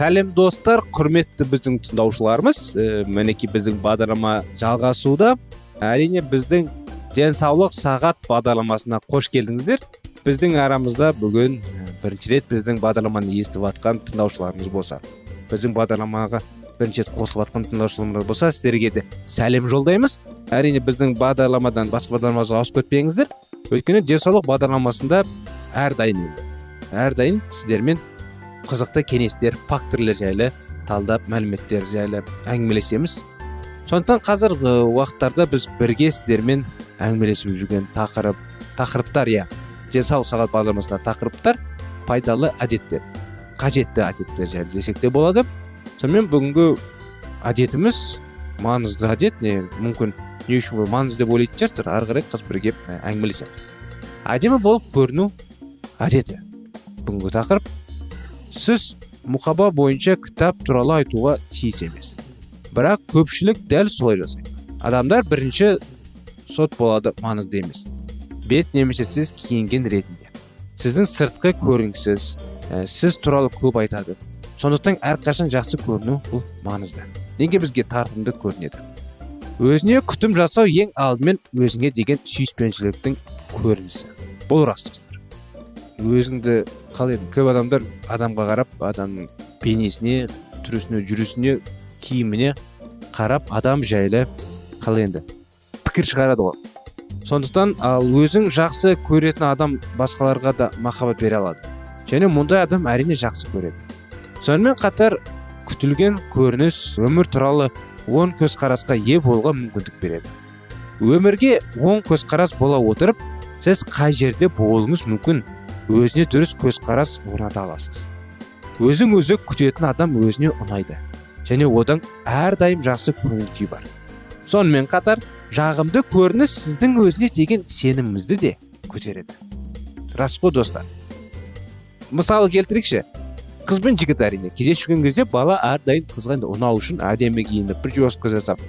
Сәлем достар. Құрметті біздің тыңдаушыларымыз ә, мінекей біздің бағдарлама жалғасуда. Әрине біздің денсаулық сағат бағдарламасына қош келдіңіздер. Біздің арамызда бүгін бірінші рет біздің бағдарламаны естіп жатқан тыңдаушыларымыз болса біздің бағдарламаға бірінші рет қосылып жатқан тыңдаушыларымыз болса сіздерге де сәлем жолдаймыз. Әрине біздің бағдарламадан басқа бағдарламаға ауысып кетпеңіздер. Өйткені денсаулық бағдарламасында әрдайым әрдайым сіздермен қызықты кеңестер факторлер жайлы талдап мәліметтер жайлы әңгімелесеміз сондықтан қазір уақыттарда біз бірге сіздермен әңгімелесіп жүрген тақырып тақырыптар иә денсаулық сағат бағдарламасында тақырыптар пайдалы әдеттер қажетті әдеттер жайлы десек те болады сонымен бүгінгі әдетіміз маңызды әдет не мүмкін не үшін маңызды деп ойлайтын шығарсыздар ары қарай қыз бірге әңгімелесеміз әдемі болып көріну әдеті бүгінгі тақырып сіз мұқаба бойынша кітап туралы айтуға тиіс емес. Бірақ көпшілік дәл солай жасайды. Адамдар бірінші сот болады маңызды емес. Бет немесе сіз киінген ретінде. Сіздің сыртқы көрінісіз ә, сіз туралы көп айтады. Сондықтан әрқашан жақсы көріну бұл маңызды. Неге бізге тартымды көрінеді? Өзіне күтім жасау ең алдымен өзіңе деген сүйіспеншіліктің көрінісі. Бұл рас достар. Өзіңді қалай енді көп адамдар адамға қарап адамның бейнесіне түрісіне жүрісіне киіміне қарап адам жайлы қалай енді? Пікір шығарады ғой. Сондықтан ал өзің жақсы көретін адам басқаларға да махаббат бере алады. Және мұндай адам әрине жақсы көреді. Сонымен қатар күтілген көрініс өмір туралы оң көзқарасқа ие болуға мүмкіндік береді. Өмірге оң көзқарас бола отырып сіз қай жерде болуыңыз мүмкін? Өзіне дұрыс көзқарас орната аласыз. Өзің өзі күтетін адам өзіне ұнайды. Және одан әрдайым жақсы көңіл күй бар. Сонымен қатар жағымды көрініс сіздің өзіне деген сеніміңізді де көтереді. Рас қой достар. Мысалы келтірейікші. Қыз бен жігіт әрине. Кездесіп кезде бала әрдайым қызға енді ұнау үшін әдемі киініп прическа жасап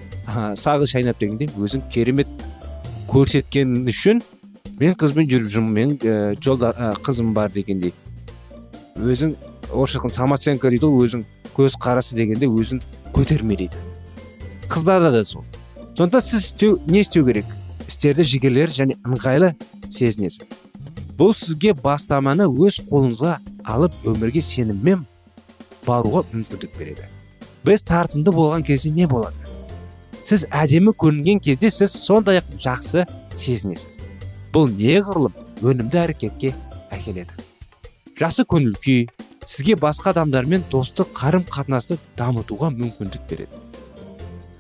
сағы шайнап дегенде өзін керемет көрсеткен үшін мен қызбен жүріп жүрмін мен ә, жолда ә, қызым бар дегендей. Өзің орысша айтқанда самооценка дейді ғой өзің көз қарасы дегенде өзін көтерме дейді. Қыздарда да сол. Сондықтан сіз істеу не істеу керек? Істерді жігерлер және ыңғайлы сезінесіз. Бұл сізге бастаманы өз қолыңызға алып өмірге сеніммен баруға мүмкіндік береді. Біз тартымды болған кезде не болады? Сіз әдемі көрінген кезде сіз сондай ақ жақсы сезінесіз. Бұл неғұрлым өнімді әрекетке әкеледі. Жақсы көңіл күй сізге басқа адамдармен достық қарым қатынасты дамытуға мүмкіндік береді.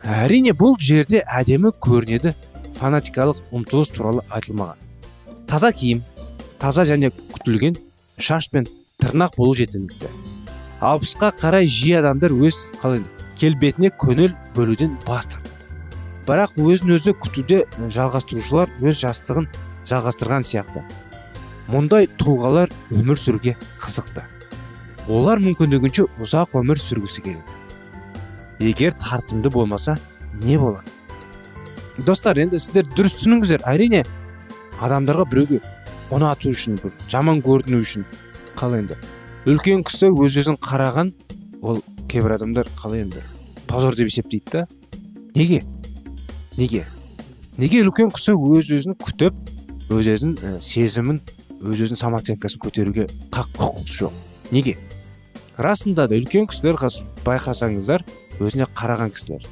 Әрине бұл жерде әдемі көрінеді фанатикалық ұмтылыс туралы айтылмаған. Таза киім таза және күтілген шаш пен тырнақ болу жеткілікті алпысқа қарай жиі адамдар өз қалай келбетіне көңіл бөлуден бас тартады. Бірақ өзін өзі күтуде жалғастырушылар өз жастығын жалғастырған сияқты. Мұндай тұлғалар өмір сүруге қызықты. Олар мүмкіндігінше ұзақ өмір сүргісі келеді. Егер тартымды болмаса не болады достар енді сіздер дұрыс түсініңіздер. Әрине адамдарға біреуге ұнату үшін бір жаман көріну үшін қалай енді. Үлкен кісі өз өзін қараған ол кейбір адамдар қалай енді позор деп есептейді да. Неге? Неге? Неге үлкен кісі өз өзін күтіп өз өзін ә, сезімін өз өзінің самооценкасын көтеруге қақ құқығы жоқ. Неге? Расында да үлкен кісілер қазір байқасаңыздар өзіне қараған кісілер.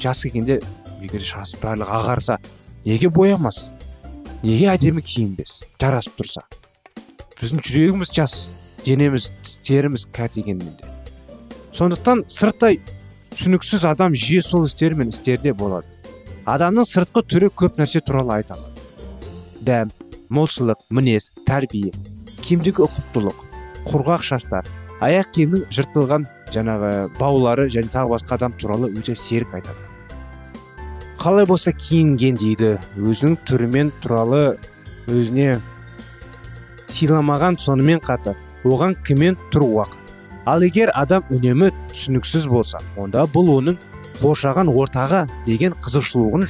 Жас келгенде егер шаш барлығы ағарса неге боямас? Неге әдемі киінбес? Жарасып тұрса. Біздің жүрегіміз жас денеміз теріміз дегенмен де сондықтан сырттай түсініксіз адам жиі сол істер мен істерде болады. Адамның сыртқы түрі көп нәрсе туралы айта алады. Дәм молшылық мінез тәрбие киімдегі ұқыптылық құрғақ шаштар аяқ киімнің жыртылған жаңағы баулары және тағы басқа адам туралы өте серік айтады. Қалай болса киінген дейді өзінің түрімен туралы өзіне сыйламаған сонымен қатар оған кіммен уақыт? Ал егер адам үнемі түсініксіз болса онда бұл оның қоршаған ортаға деген қызығушылығын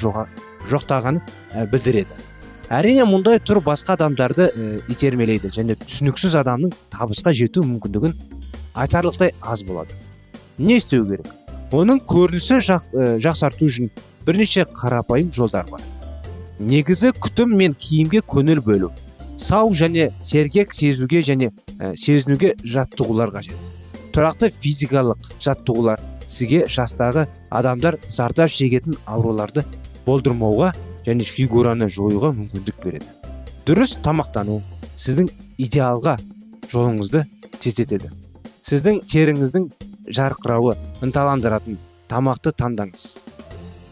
жоқтағанын ә, білдіреді. Әрине мұндай тұр басқа адамдарды ә, итермелейді және түсініксіз адамның табысқа жету мүмкіндігін айтарлықтай аз болады. Не істеу керек? Оның көрінісі жақ, ә, жақсарту үшін бірнеше қарапайым жолдар бар. Негізі күтім мен киімге көңіл бөлу сау және сергек сезуге және ә, сезінуге жаттығулар қажет. Тұрақты физикалық жаттығулар сізге жастағы адамдар зардап шегетін ауруларды болдырмауға және фигураны жоюға мүмкіндік береді. Дұрыс тамақтану сіздің идеалға жолыңызды тездетеді. Сіздің теріңіздің жарқырауы ынталандыратын тамақты таңдаңыз.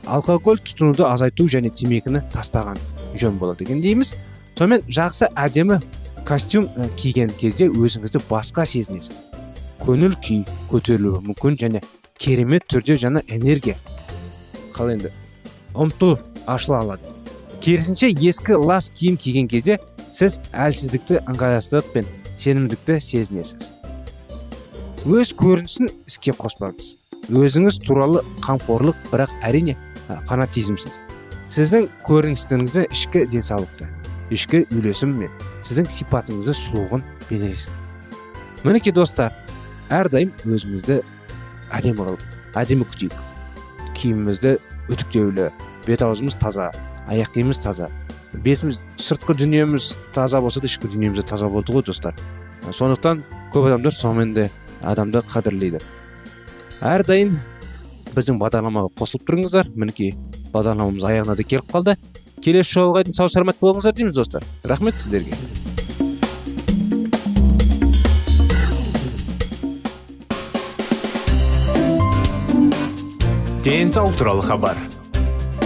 Алкоголь тұтынуды азайту және темекіні тастаған жөн болады екен дейміз. Сонымен жақсы әдемі костюм киген кезде өзіңізді басқа сезінесіз. Көңіл күй көтерілуі мүмкін және керемет түрде жаңа энергия. Қалай енді ұмтыл ашыла алады. Керісінше ескі лас киім киген кезде сіз әлсіздікті ыңғайсыздық пен сенімдікті сезінесіз. Өз көрінісін іске қоспаңыз. Өзіңіз туралы қамқорлық бірақ әрине фанатизмсіз. Сіздің көріністігіңізді ішкі денсаулықты ішкі үйлесім мен сіздің сипатыңызды сұлулығын бейнелесін. Мінекей достар әрдайым өзімізді әдемі қылып әдемі күтейік. Киімімізді үтіктеулі бет аузымыз таза аяқ киіміміз таза. Бетіміз сыртқы дүниеміз таза болса да ішкі дүниеміз де таза болды ғой достар. Сондықтан көп адамдар сонымен де адамды қадірлейді. Әрдайым біздің бағдарламаға қосылып тұрыңыздар. Мінекей бағдарламамыз аяғына да келіп қалды. Келесі жолға дейін сау саламат болыңыздар дейміз достар. Рахмет сіздерге. Денсаулық туралы хабар.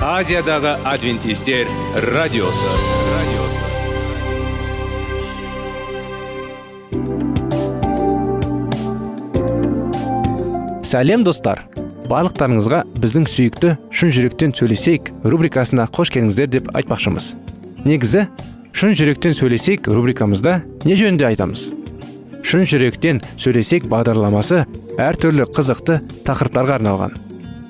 азиядағы адвентистер радиосы. Сәлем достар. Барлықтарыңызға біздің сүйікті шын жүректен сөйлесейік рубрикасына қош келдіңіздер деп айтпақшымыз. Негізі шын жүректен сөйлесейік рубрикамызда не жөнінде айтамыз? Шын жүректен сөйлесейік бағдарламасы әртүрлі қызықты тақырыптарға арналған.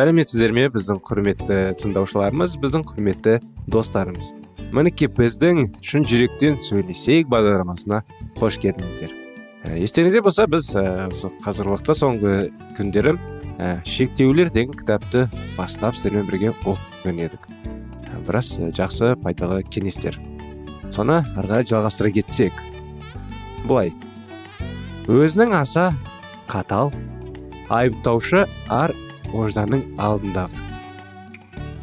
Сәлеметсіздер ме біздің құрметті тыңдаушыларымыз біздің құрметті достарымыз? Мінекей біздің шын жүректен сөйлесейік бағдарламасына қош келдіңіздер. Естеріңізде болса біз осы қазіргі уақытта соңғы күндері шектеулер деген кітапты бастап сіздермен бірге оқып едік. Ә, біраз жақсы пайдалы кеңестер. Соны ары қарай жалғастыра кетсек былай. Өзінің аса қатал айыптаушы ар ожданның алдындағы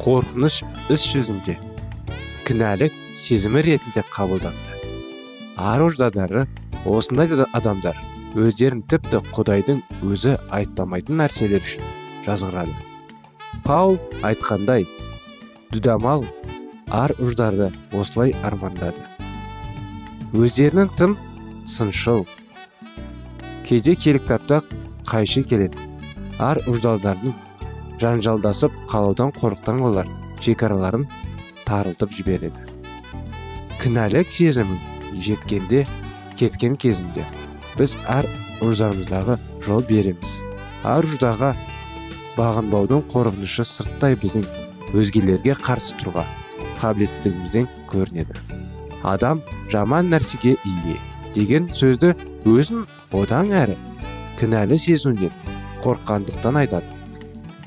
қорқыныш іс жүзінде кінәлік сезімі ретінде қабылданды. Ар ождадары осындай адамдар өздерін тіпті құдайдың өзі айтпамайтын нәрселер үшін жазғырады. Паул айтқандай дүдамал ар ұждарды осылай армандады. Өздерінің тым сыншыл кейде келіктапта қайшы келеді. Ар ұждалдардың жанжалдасып қалудан қорыққан олар шекараларын тарылтып жібереді кінәлік сезімін жеткенде кеткен кезінде біз әр ұждарымыздағы жол береміз. Әр ұждаға бағынбаудың қорқынышы сырттай біздің өзгелерге қарсы тұруға қабілетсіздігімізден көрінеді. Адам жаман нәрсеге ие деген сөзді өзін одан әрі кінәлі сезуінен қорққандықтан айтады.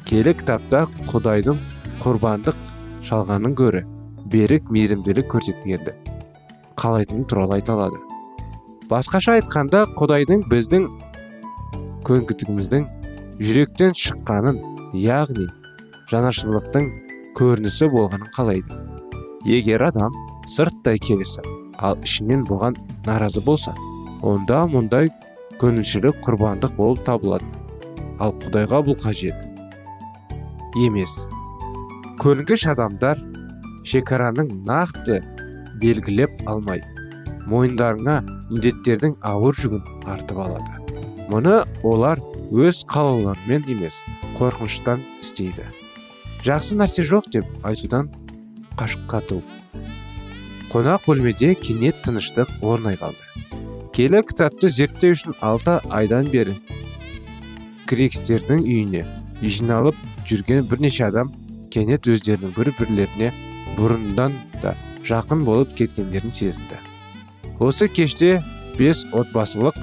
Келі кітапта құдайдың құрбандық шалғанын көрі берік мейірімділік көрсеткенді қалайтыны туралы айта алады. Басқаша айтқанда құдайдың біздің көнгітігіміздің жүректен шыққанын яғни жанашырлықтың көрінісі болғанын қалайды. Егер адам сырттай келісіп ал ішінен бұған наразы болса онда мұндай көніншілік құрбандық болып табылады. Ал құдайға бұл қажет. Емес. Көнгіш адамдар шекараның нақты белгілеп алмай мойындарына міндеттердің ауыр жүгін артып алады. Мұны олар өз қалауларымен емес қорқыныштан істейді. Жақсы нәрсе жоқ деп айтудан қашқату қонақ бөлмеде кенет тыныштық орнай қалды. Келі кітапты зерттеу үшін алты айдан бері крекстердің үйіне жиналып жүрген бірнеше адам кенет өздерінің бір бірлеріне бұрындан да жақын болып кеткендерін сезінді. Осы кеште бес отбасылық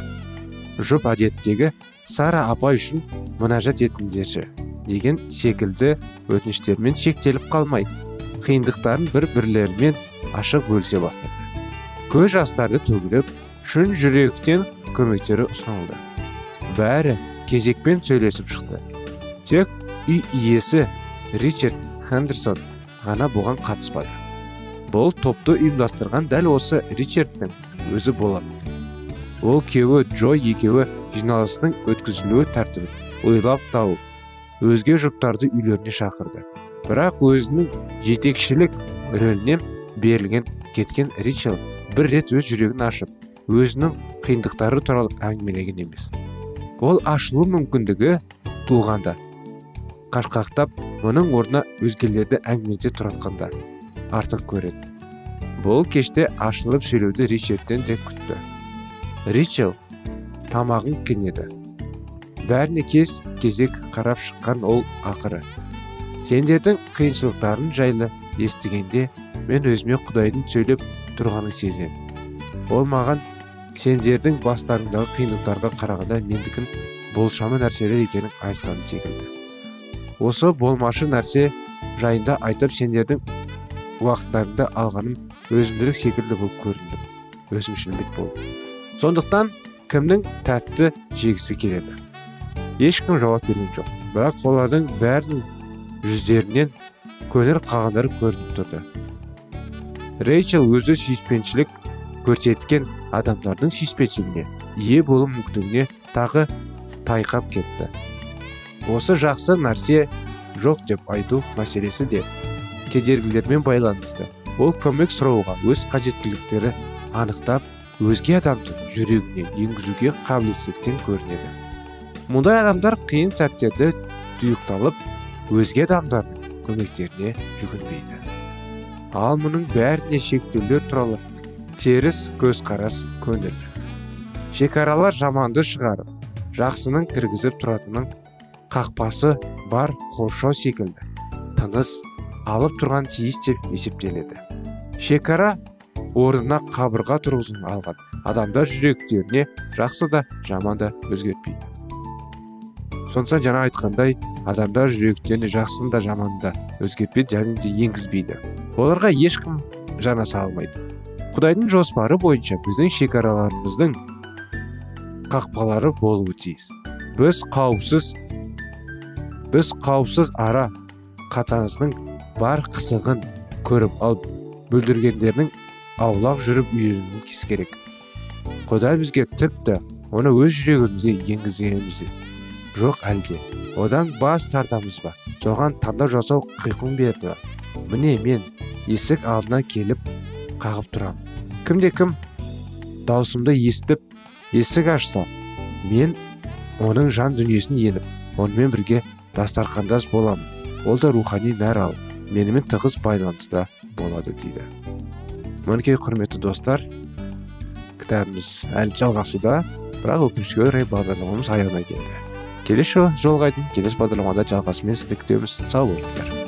жұп әдеттегі сара апай үшін мұнажат етіңдерші деген секілді өтініштермен шектеліп қалмай қиындықтарын бір бірлерімен ашық бөлісе бастады. Көз жастары төгіліп шын жүректен көмектері ұсынылды. Бәрі кезекпен сөйлесіп шықты. Тек үй иесі ричард хендерсон ғана бұған қатыспады. Бұл топты ұйымдастырған дәл осы ричардтың өзі болатын. Ол күйеуі джо екеуі жиналыстың өткізілуі тәртібін ойлап тауып өзге жұптарды үйлеріне шақырды. Бірақ өзінің жетекшілік рөліне берілген кеткен ричард бір рет өз жүрегін ашып өзінің қиындықтары туралы әңгімелеген емес. Ол ашылу мүмкіндігі туғанда. Қашқақтап мұның орнына өзгелерді әңгімеде тұратқанда артық көреді. Бұл кеште ашылып сөйлеуді ричардтен де күтті. Ричел тамағын кенеді. Бәріне кез кезек қарап шыққан ол ақыры. Сендердің қиыншылықтарың жайлы естігенде мен өзіме құдайдың сөйлеп тұрғанын сезінемін ол маған сендердің бастарыңдағы қиындықтарға қарағанда мендікін болшамы нәрселер екенін айтқан секілді. Осы болмашы нәрсе жайында айтып сендердің уақыттарыңды алғаным өзімділік секілді болып көріндім өзімшілдік болды. Сондықтан кімнің тәтті жегісі келеді? Ешкім жауап берген жоқ. Бірақ олардың бәрінің жүздерінен көңіл қағандар көрініп тұрды. Рейчел өзі сүйіспеншілік көрсеткен адамдардың сүйіспеншілігіне ие болу мүмкіндігіне тағы тайқап кетті. Осы жақсы нәрсе жоқ деп айту мәселесі де кедергілермен байланысты. Ол көмек сұрауға өз қажеттіліктері анықтап өзге адамды жүрегіне енгізуге қабілетсіздіктен көрінеді. Мұндай адамдар қиын сәттерде тұйықталып өзге адамдардың көмектеріне жүгінбейді. Ал мұның бәріне шектеулер туралы теріс көзқарас көңіл. Шекаралар жаманды шығарып жақсының кіргізіп тұратынын. Қақпасы бар қоршау секілді. Тыныс алып тұрған тиіс деп есептеледі. Шекара орнына қабырға тұрғызын алған. Адамдар жүректеріне жақсы да жаман да өзгертпейді. Сондықтан жаңа айтқандай адамдар жүректеріне жақсыны да жаманын да өзгертпейді және де енгізбейді. Оларға ешкім жанаса алмайды құдайдың жоспары бойынша біздің шекараларымыздың қақпалары болуы тиіс. Біз қауіпсіз біз қауіпсіз ара қатынасының бар қысығын көріп ал бүлдіргендердің аулақ жүріп үйренуіміз керек. Құдай бізге тіпті оны өз жүрегімізге енгізгенімізде жоқ әлде. Одан бас тартамыз ба? Соған таңдау жасау қиқым берді міне мен есік алдына келіп қағып тұрамын. Кімде кім даусымды естіп есік ашса мен оның жан дүниесін еніп онымен бірге дастарқандас боламын. Ол да рухани нәр алып менімен тығыз байланыста болады дейді. Мінекей құрметті достар кітабымыз әлі жалғасуда бірақ өкінішке орай бағдарламамыз аяғына келді. Келесі жолға келесі бағдарламада жалғасымен сізді күтеміз. Сау болыңыздар.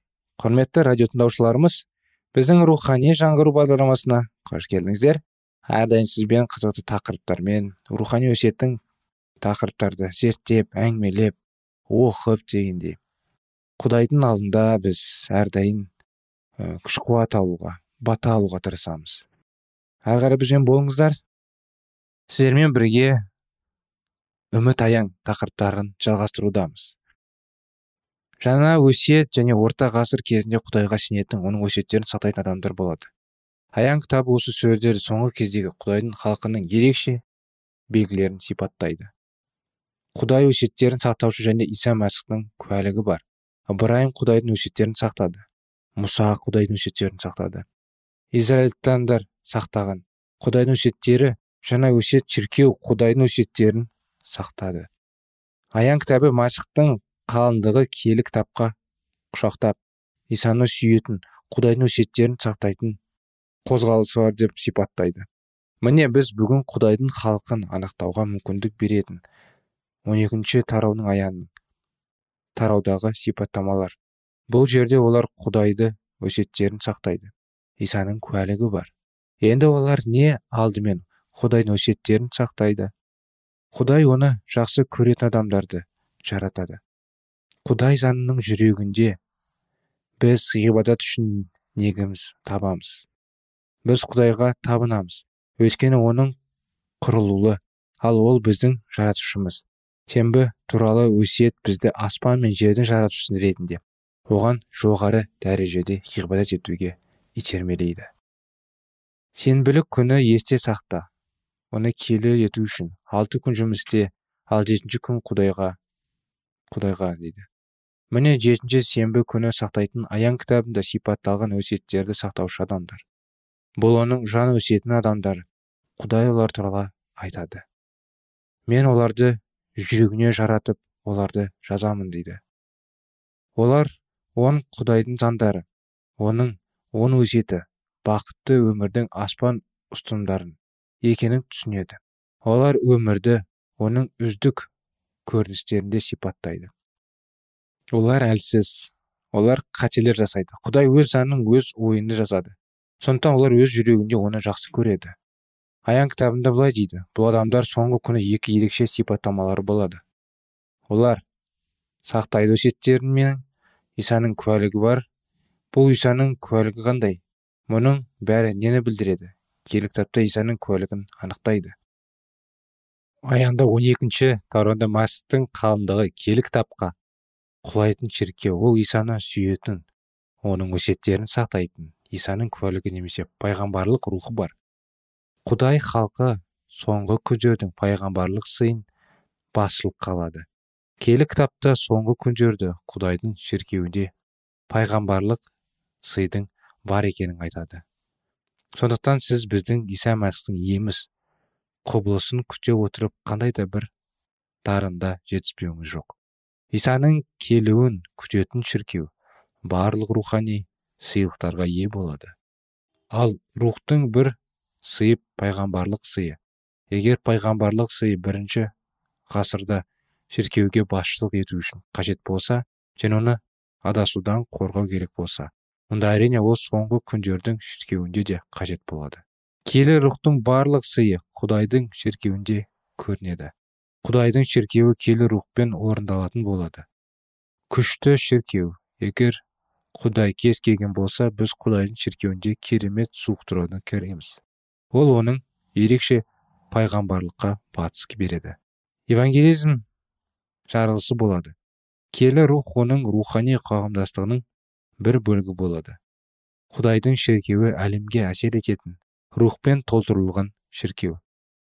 Құрметті радио тыңдаушыларымыз біздің рухани жаңғыру бағдарламасына қош келдіңіздер. Әрдайым сізбен қызықты тақырыптармен рухани өсиеттің тақырыптарды зерттеп әңгімелеп оқып дегендей. Құдайдың алдында біз әрдайым күш қуат алуға бата алуға тырысамыз. Әрі қарай бізбен болыңыздар. Сіздермен бірге үміт аяң тақырыптарын жалғастырудамыз. Жаңа өсиет және орта ғасыр кезінде құдайға сенетін оның өсиеттерін сақтайтын адамдар болады. Аян кітабы осы сөздерді соңғы кездегі құдайдың халқының ерекше белгілерін сипаттайды. Құдай өсиеттерін сақтаушы және иса мәсіхтің куәлігі бар. Ыбырайым құдайдың өсиеттерін сақтады. Мұса құдайдың өсиеттерін сақтады. Израильтандар сақтаған. Құдайдың өсиеттері жаңа өсиет шіркеу құдайдың өсиеттерін сақтады. Аян кітабы масихтың қалыңдығы киелі кітапқа құшақтап исаны сүйетін құдайдың өсиеттерін сақтайтын қозғалысы бар деп сипаттайды. Міне біз бүгін құдайдың халқын анықтауға мүмкіндік беретін 12 екінші тараудың аяның тараудағы сипаттамалар. Бұл жерде олар құдайды өсиеттерін сақтайды исаның куәлігі бар. Енді олар не алдымен құдайдың өсиеттерін сақтайды? Құдай оны жақсы көретін адамдарды жаратады. Құдай заңының жүрегінде біз ғибадат үшін негіміз табамыз. Біз құдайға табынамыз. Өйткені оның құрылуы ал ол біздің жаратушымыз. Сенбі туралы өсиет бізді аспан мен жердің жаратушысы ретінде оған жоғары дәрежеде ғибадат етуге итермелейді. Сенбілік күні есте сақта. Оны келі ету үшін алты күн жұмыс істе ал жетінші күн құдайға құдайға дейді. Міне жетінші сенбі күні сақтайтын аян кітабында сипатталған өсиеттерді сақтаушы адамдар. Бұл оның жан өсиетін адамдар құдай олар туралы айтады. Мен оларды жүрегіне жаратып оларды жазамын дейді. Олар он құдайдың заңдары оның он өсиеті бақытты өмірдің аспан ұстындарын екенін түсінеді. Олар өмірді оның үздік көріністерінде сипаттайды. Олар әлсіз олар қателер жасайды. Құдай өз заңның өз ойынды жазады сондықтан олар өз жүрегінде оны жақсы көреді. Аян кітабында былай дейді бұл адамдар соңғы күні екі ерекше сипаттамалары болады. Олар сақтайды өсиеттерін мен исаның куәлігі бар. Бұл исаның куәлігі қандай? Мұның бәрі нені білдіреді? Киелі кітапта исаның куәлігін анықтайды. Аянда он екінші тарауда мәсіхтің қалыңдығы киелі кітапқа құлайтын шіркеу ол исаны сүйетін оның өсиеттерін сақтайтын исаның куәлігі немесе пайғамбарлық рухы бар. Құдай халқы соңғы күндердің пайғамбарлық сыйын басшылық қалады. Киелі кітапта соңғы күндерді құдайдың шіркеуінде пайғамбарлық сыйдың бар екенін айтады. Сондықтан сіз біздің иса мәсіхтің еміз құбылысын күте отырып қандай да бір дарында жетіспеуіңіз жоқ. Исаның келуін күтетін шіркеу барлық рухани сыйлықтарға ие болады. Ал рухтың бір сыйы пайғамбарлық сыйы. Егер пайғамбарлық сыйы бірінші ғасырда шіркеуге басшылық ету үшін қажет болса және оны адасудан қорғау керек болса онда әрине ол соңғы күндердің шіркеуінде де қажет болады. Келі рухтың барлық сыйы құдайдың шіркеуінде көрінеді. Құдайдың шіркеуі келі рухпен орындалатын болады. Күшті шіркеу. Егер құдай кез келген болса біз құдайдың шіркеуінде керемет суық тұруды көреміз. Ол оның ерекше пайғамбарлыққа батыс береді. Евангелизм жарылысы болады. Келі рух оның рухани қоғамдастығының бір бөлігі болады. Құдайдың шіркеуі әлемге әсер ететін рухпен толтырылған шіркеу.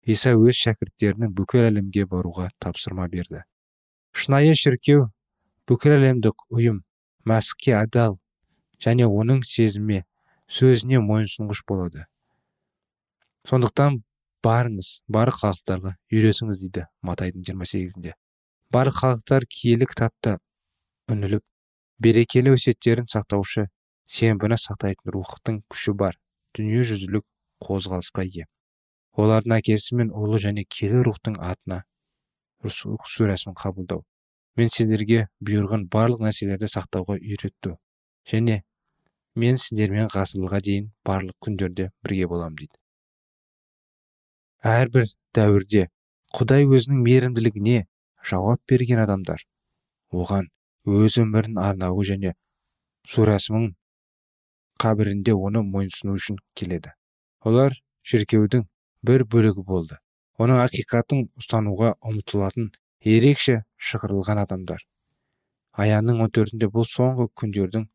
Иса өз шәкірттерінің бүкіл әлемге баруға тапсырма берді. Шынайы шіркеу бүкіл әлемдік ұйым мәсіхке адал және оның сезімі сөзіне мойынсұнғыш болады. Сондықтан барыңыз барлық халықтарға үйретіңіз дейді матайдың жиырма сегізінде. Барлық халықтар киелі кітапта үңіліп берекелі өсиеттерін сақтаушы сенбіні сақтайтын рухтың күші бар. Дүниежүзілік қозғалысқа ие. Олардың әкесі мен ұлы және келі рухтың атына сүрәсін қабылдау. Мен сендерге бұйырған барлық нәрселерді сақтауға үйретті және мен сендермен ғасырларға дейін барлық күндерде бірге болам дейді. Әрбір дәуірде құдай өзінің мейірімділігіне жауап берген адамдар оған өз өмірін арнауы және су рәсімін қабірінде оны мойынсыну үшін келеді. Олар шіркеудің бір бөлігі болды. Оның ақиқатын ұстануға ұмытылатын ерекше шығарылған адамдар. Аянның он төртінде бұл соңғы күндердің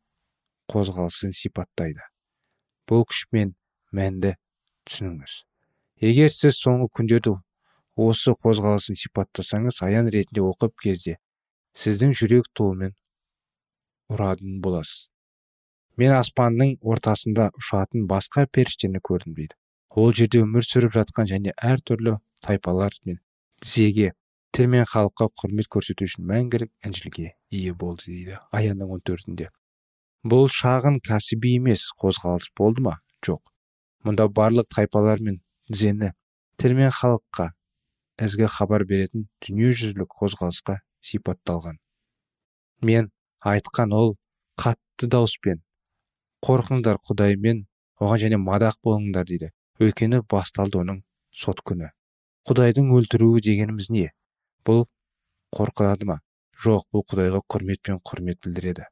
қозғалысын сипаттайды. Бұл күшпен мәнді түсініңіз. Егер сіз соңғы күндерді осы қозғалысын сипаттасаңыз аян ретінде оқып кезде сіздің жүрек туымен ұрадын боласыз. Мен аспанның ортасында ұшатын басқа періштені көрдім дейді. Ол жерде өмір сүріп жатқан және әртүрлі тайпалар мен тізеге тіл мен халыққа құрмет көрсету үшін мәңгілік інжілге ие болды дейді аянның он төртінде. Бұл шағын кәсіби емес қозғалыс болды ма? Жоқ. Мұнда барлық тайпалар мен тізені тіл мен халыққа ізгі хабар беретін дүниежүзілік қозғалысқа сипатталған. Мен айтқан ол қатты дауыспен қорқыңдар құдаймен оған және мадақ болыңдар дейді. Өйткені басталды оның сот күні. Құдайдың өлтіруі дегеніміз не? Бұл қорқырады ма? Жоқ бұл құдайға құрмет пен құрмет білдіреді.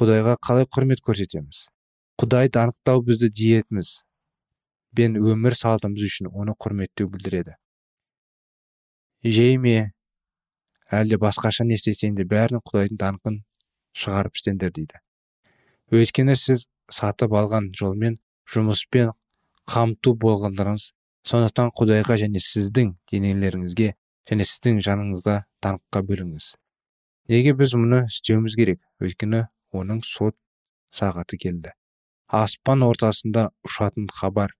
Құдайға қалай құрмет көрсетеміз? Құдайды анықтау бізді диетіміз бен өмір салтымыз үшін оны құрметтеу білдіреді. Жей ме? Әлде басқаша не істесең де бәрін құдайдың даңқын шығарып істеңдер дейді. Өйткені сіз сатып алған жолмен жұмыспен қамту болғандарыңыз сондықтан құдайға және сіздің денелеріңізге және сіздің жаныңызға даңққа бөліңіз. Неге біз мұны істеуіміз керек? Өйткені оның сот сағаты келді. Аспан ортасында ұшатын хабар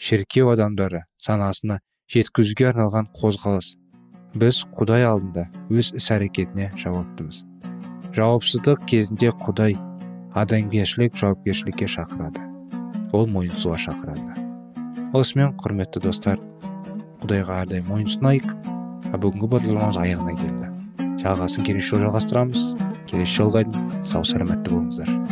шіркеу адамдары санасына жеткізуге арналған қозғалыс. Біз құдай алдында өз іс әрекетіне жауаптымыз. Жауапсыздық кезінде құдай адамгершілік жауапкершілікке шақырады. Ол мойынсұнуға шақырады осымен құрметті достар құдайға әрдайым мойынсұнайық бүгінгі бағдарламамыз аяғына келді. Жалғасын келесі жолы жалғастырамыз. Келесі жолға дейін сау саламатты болыңыздар.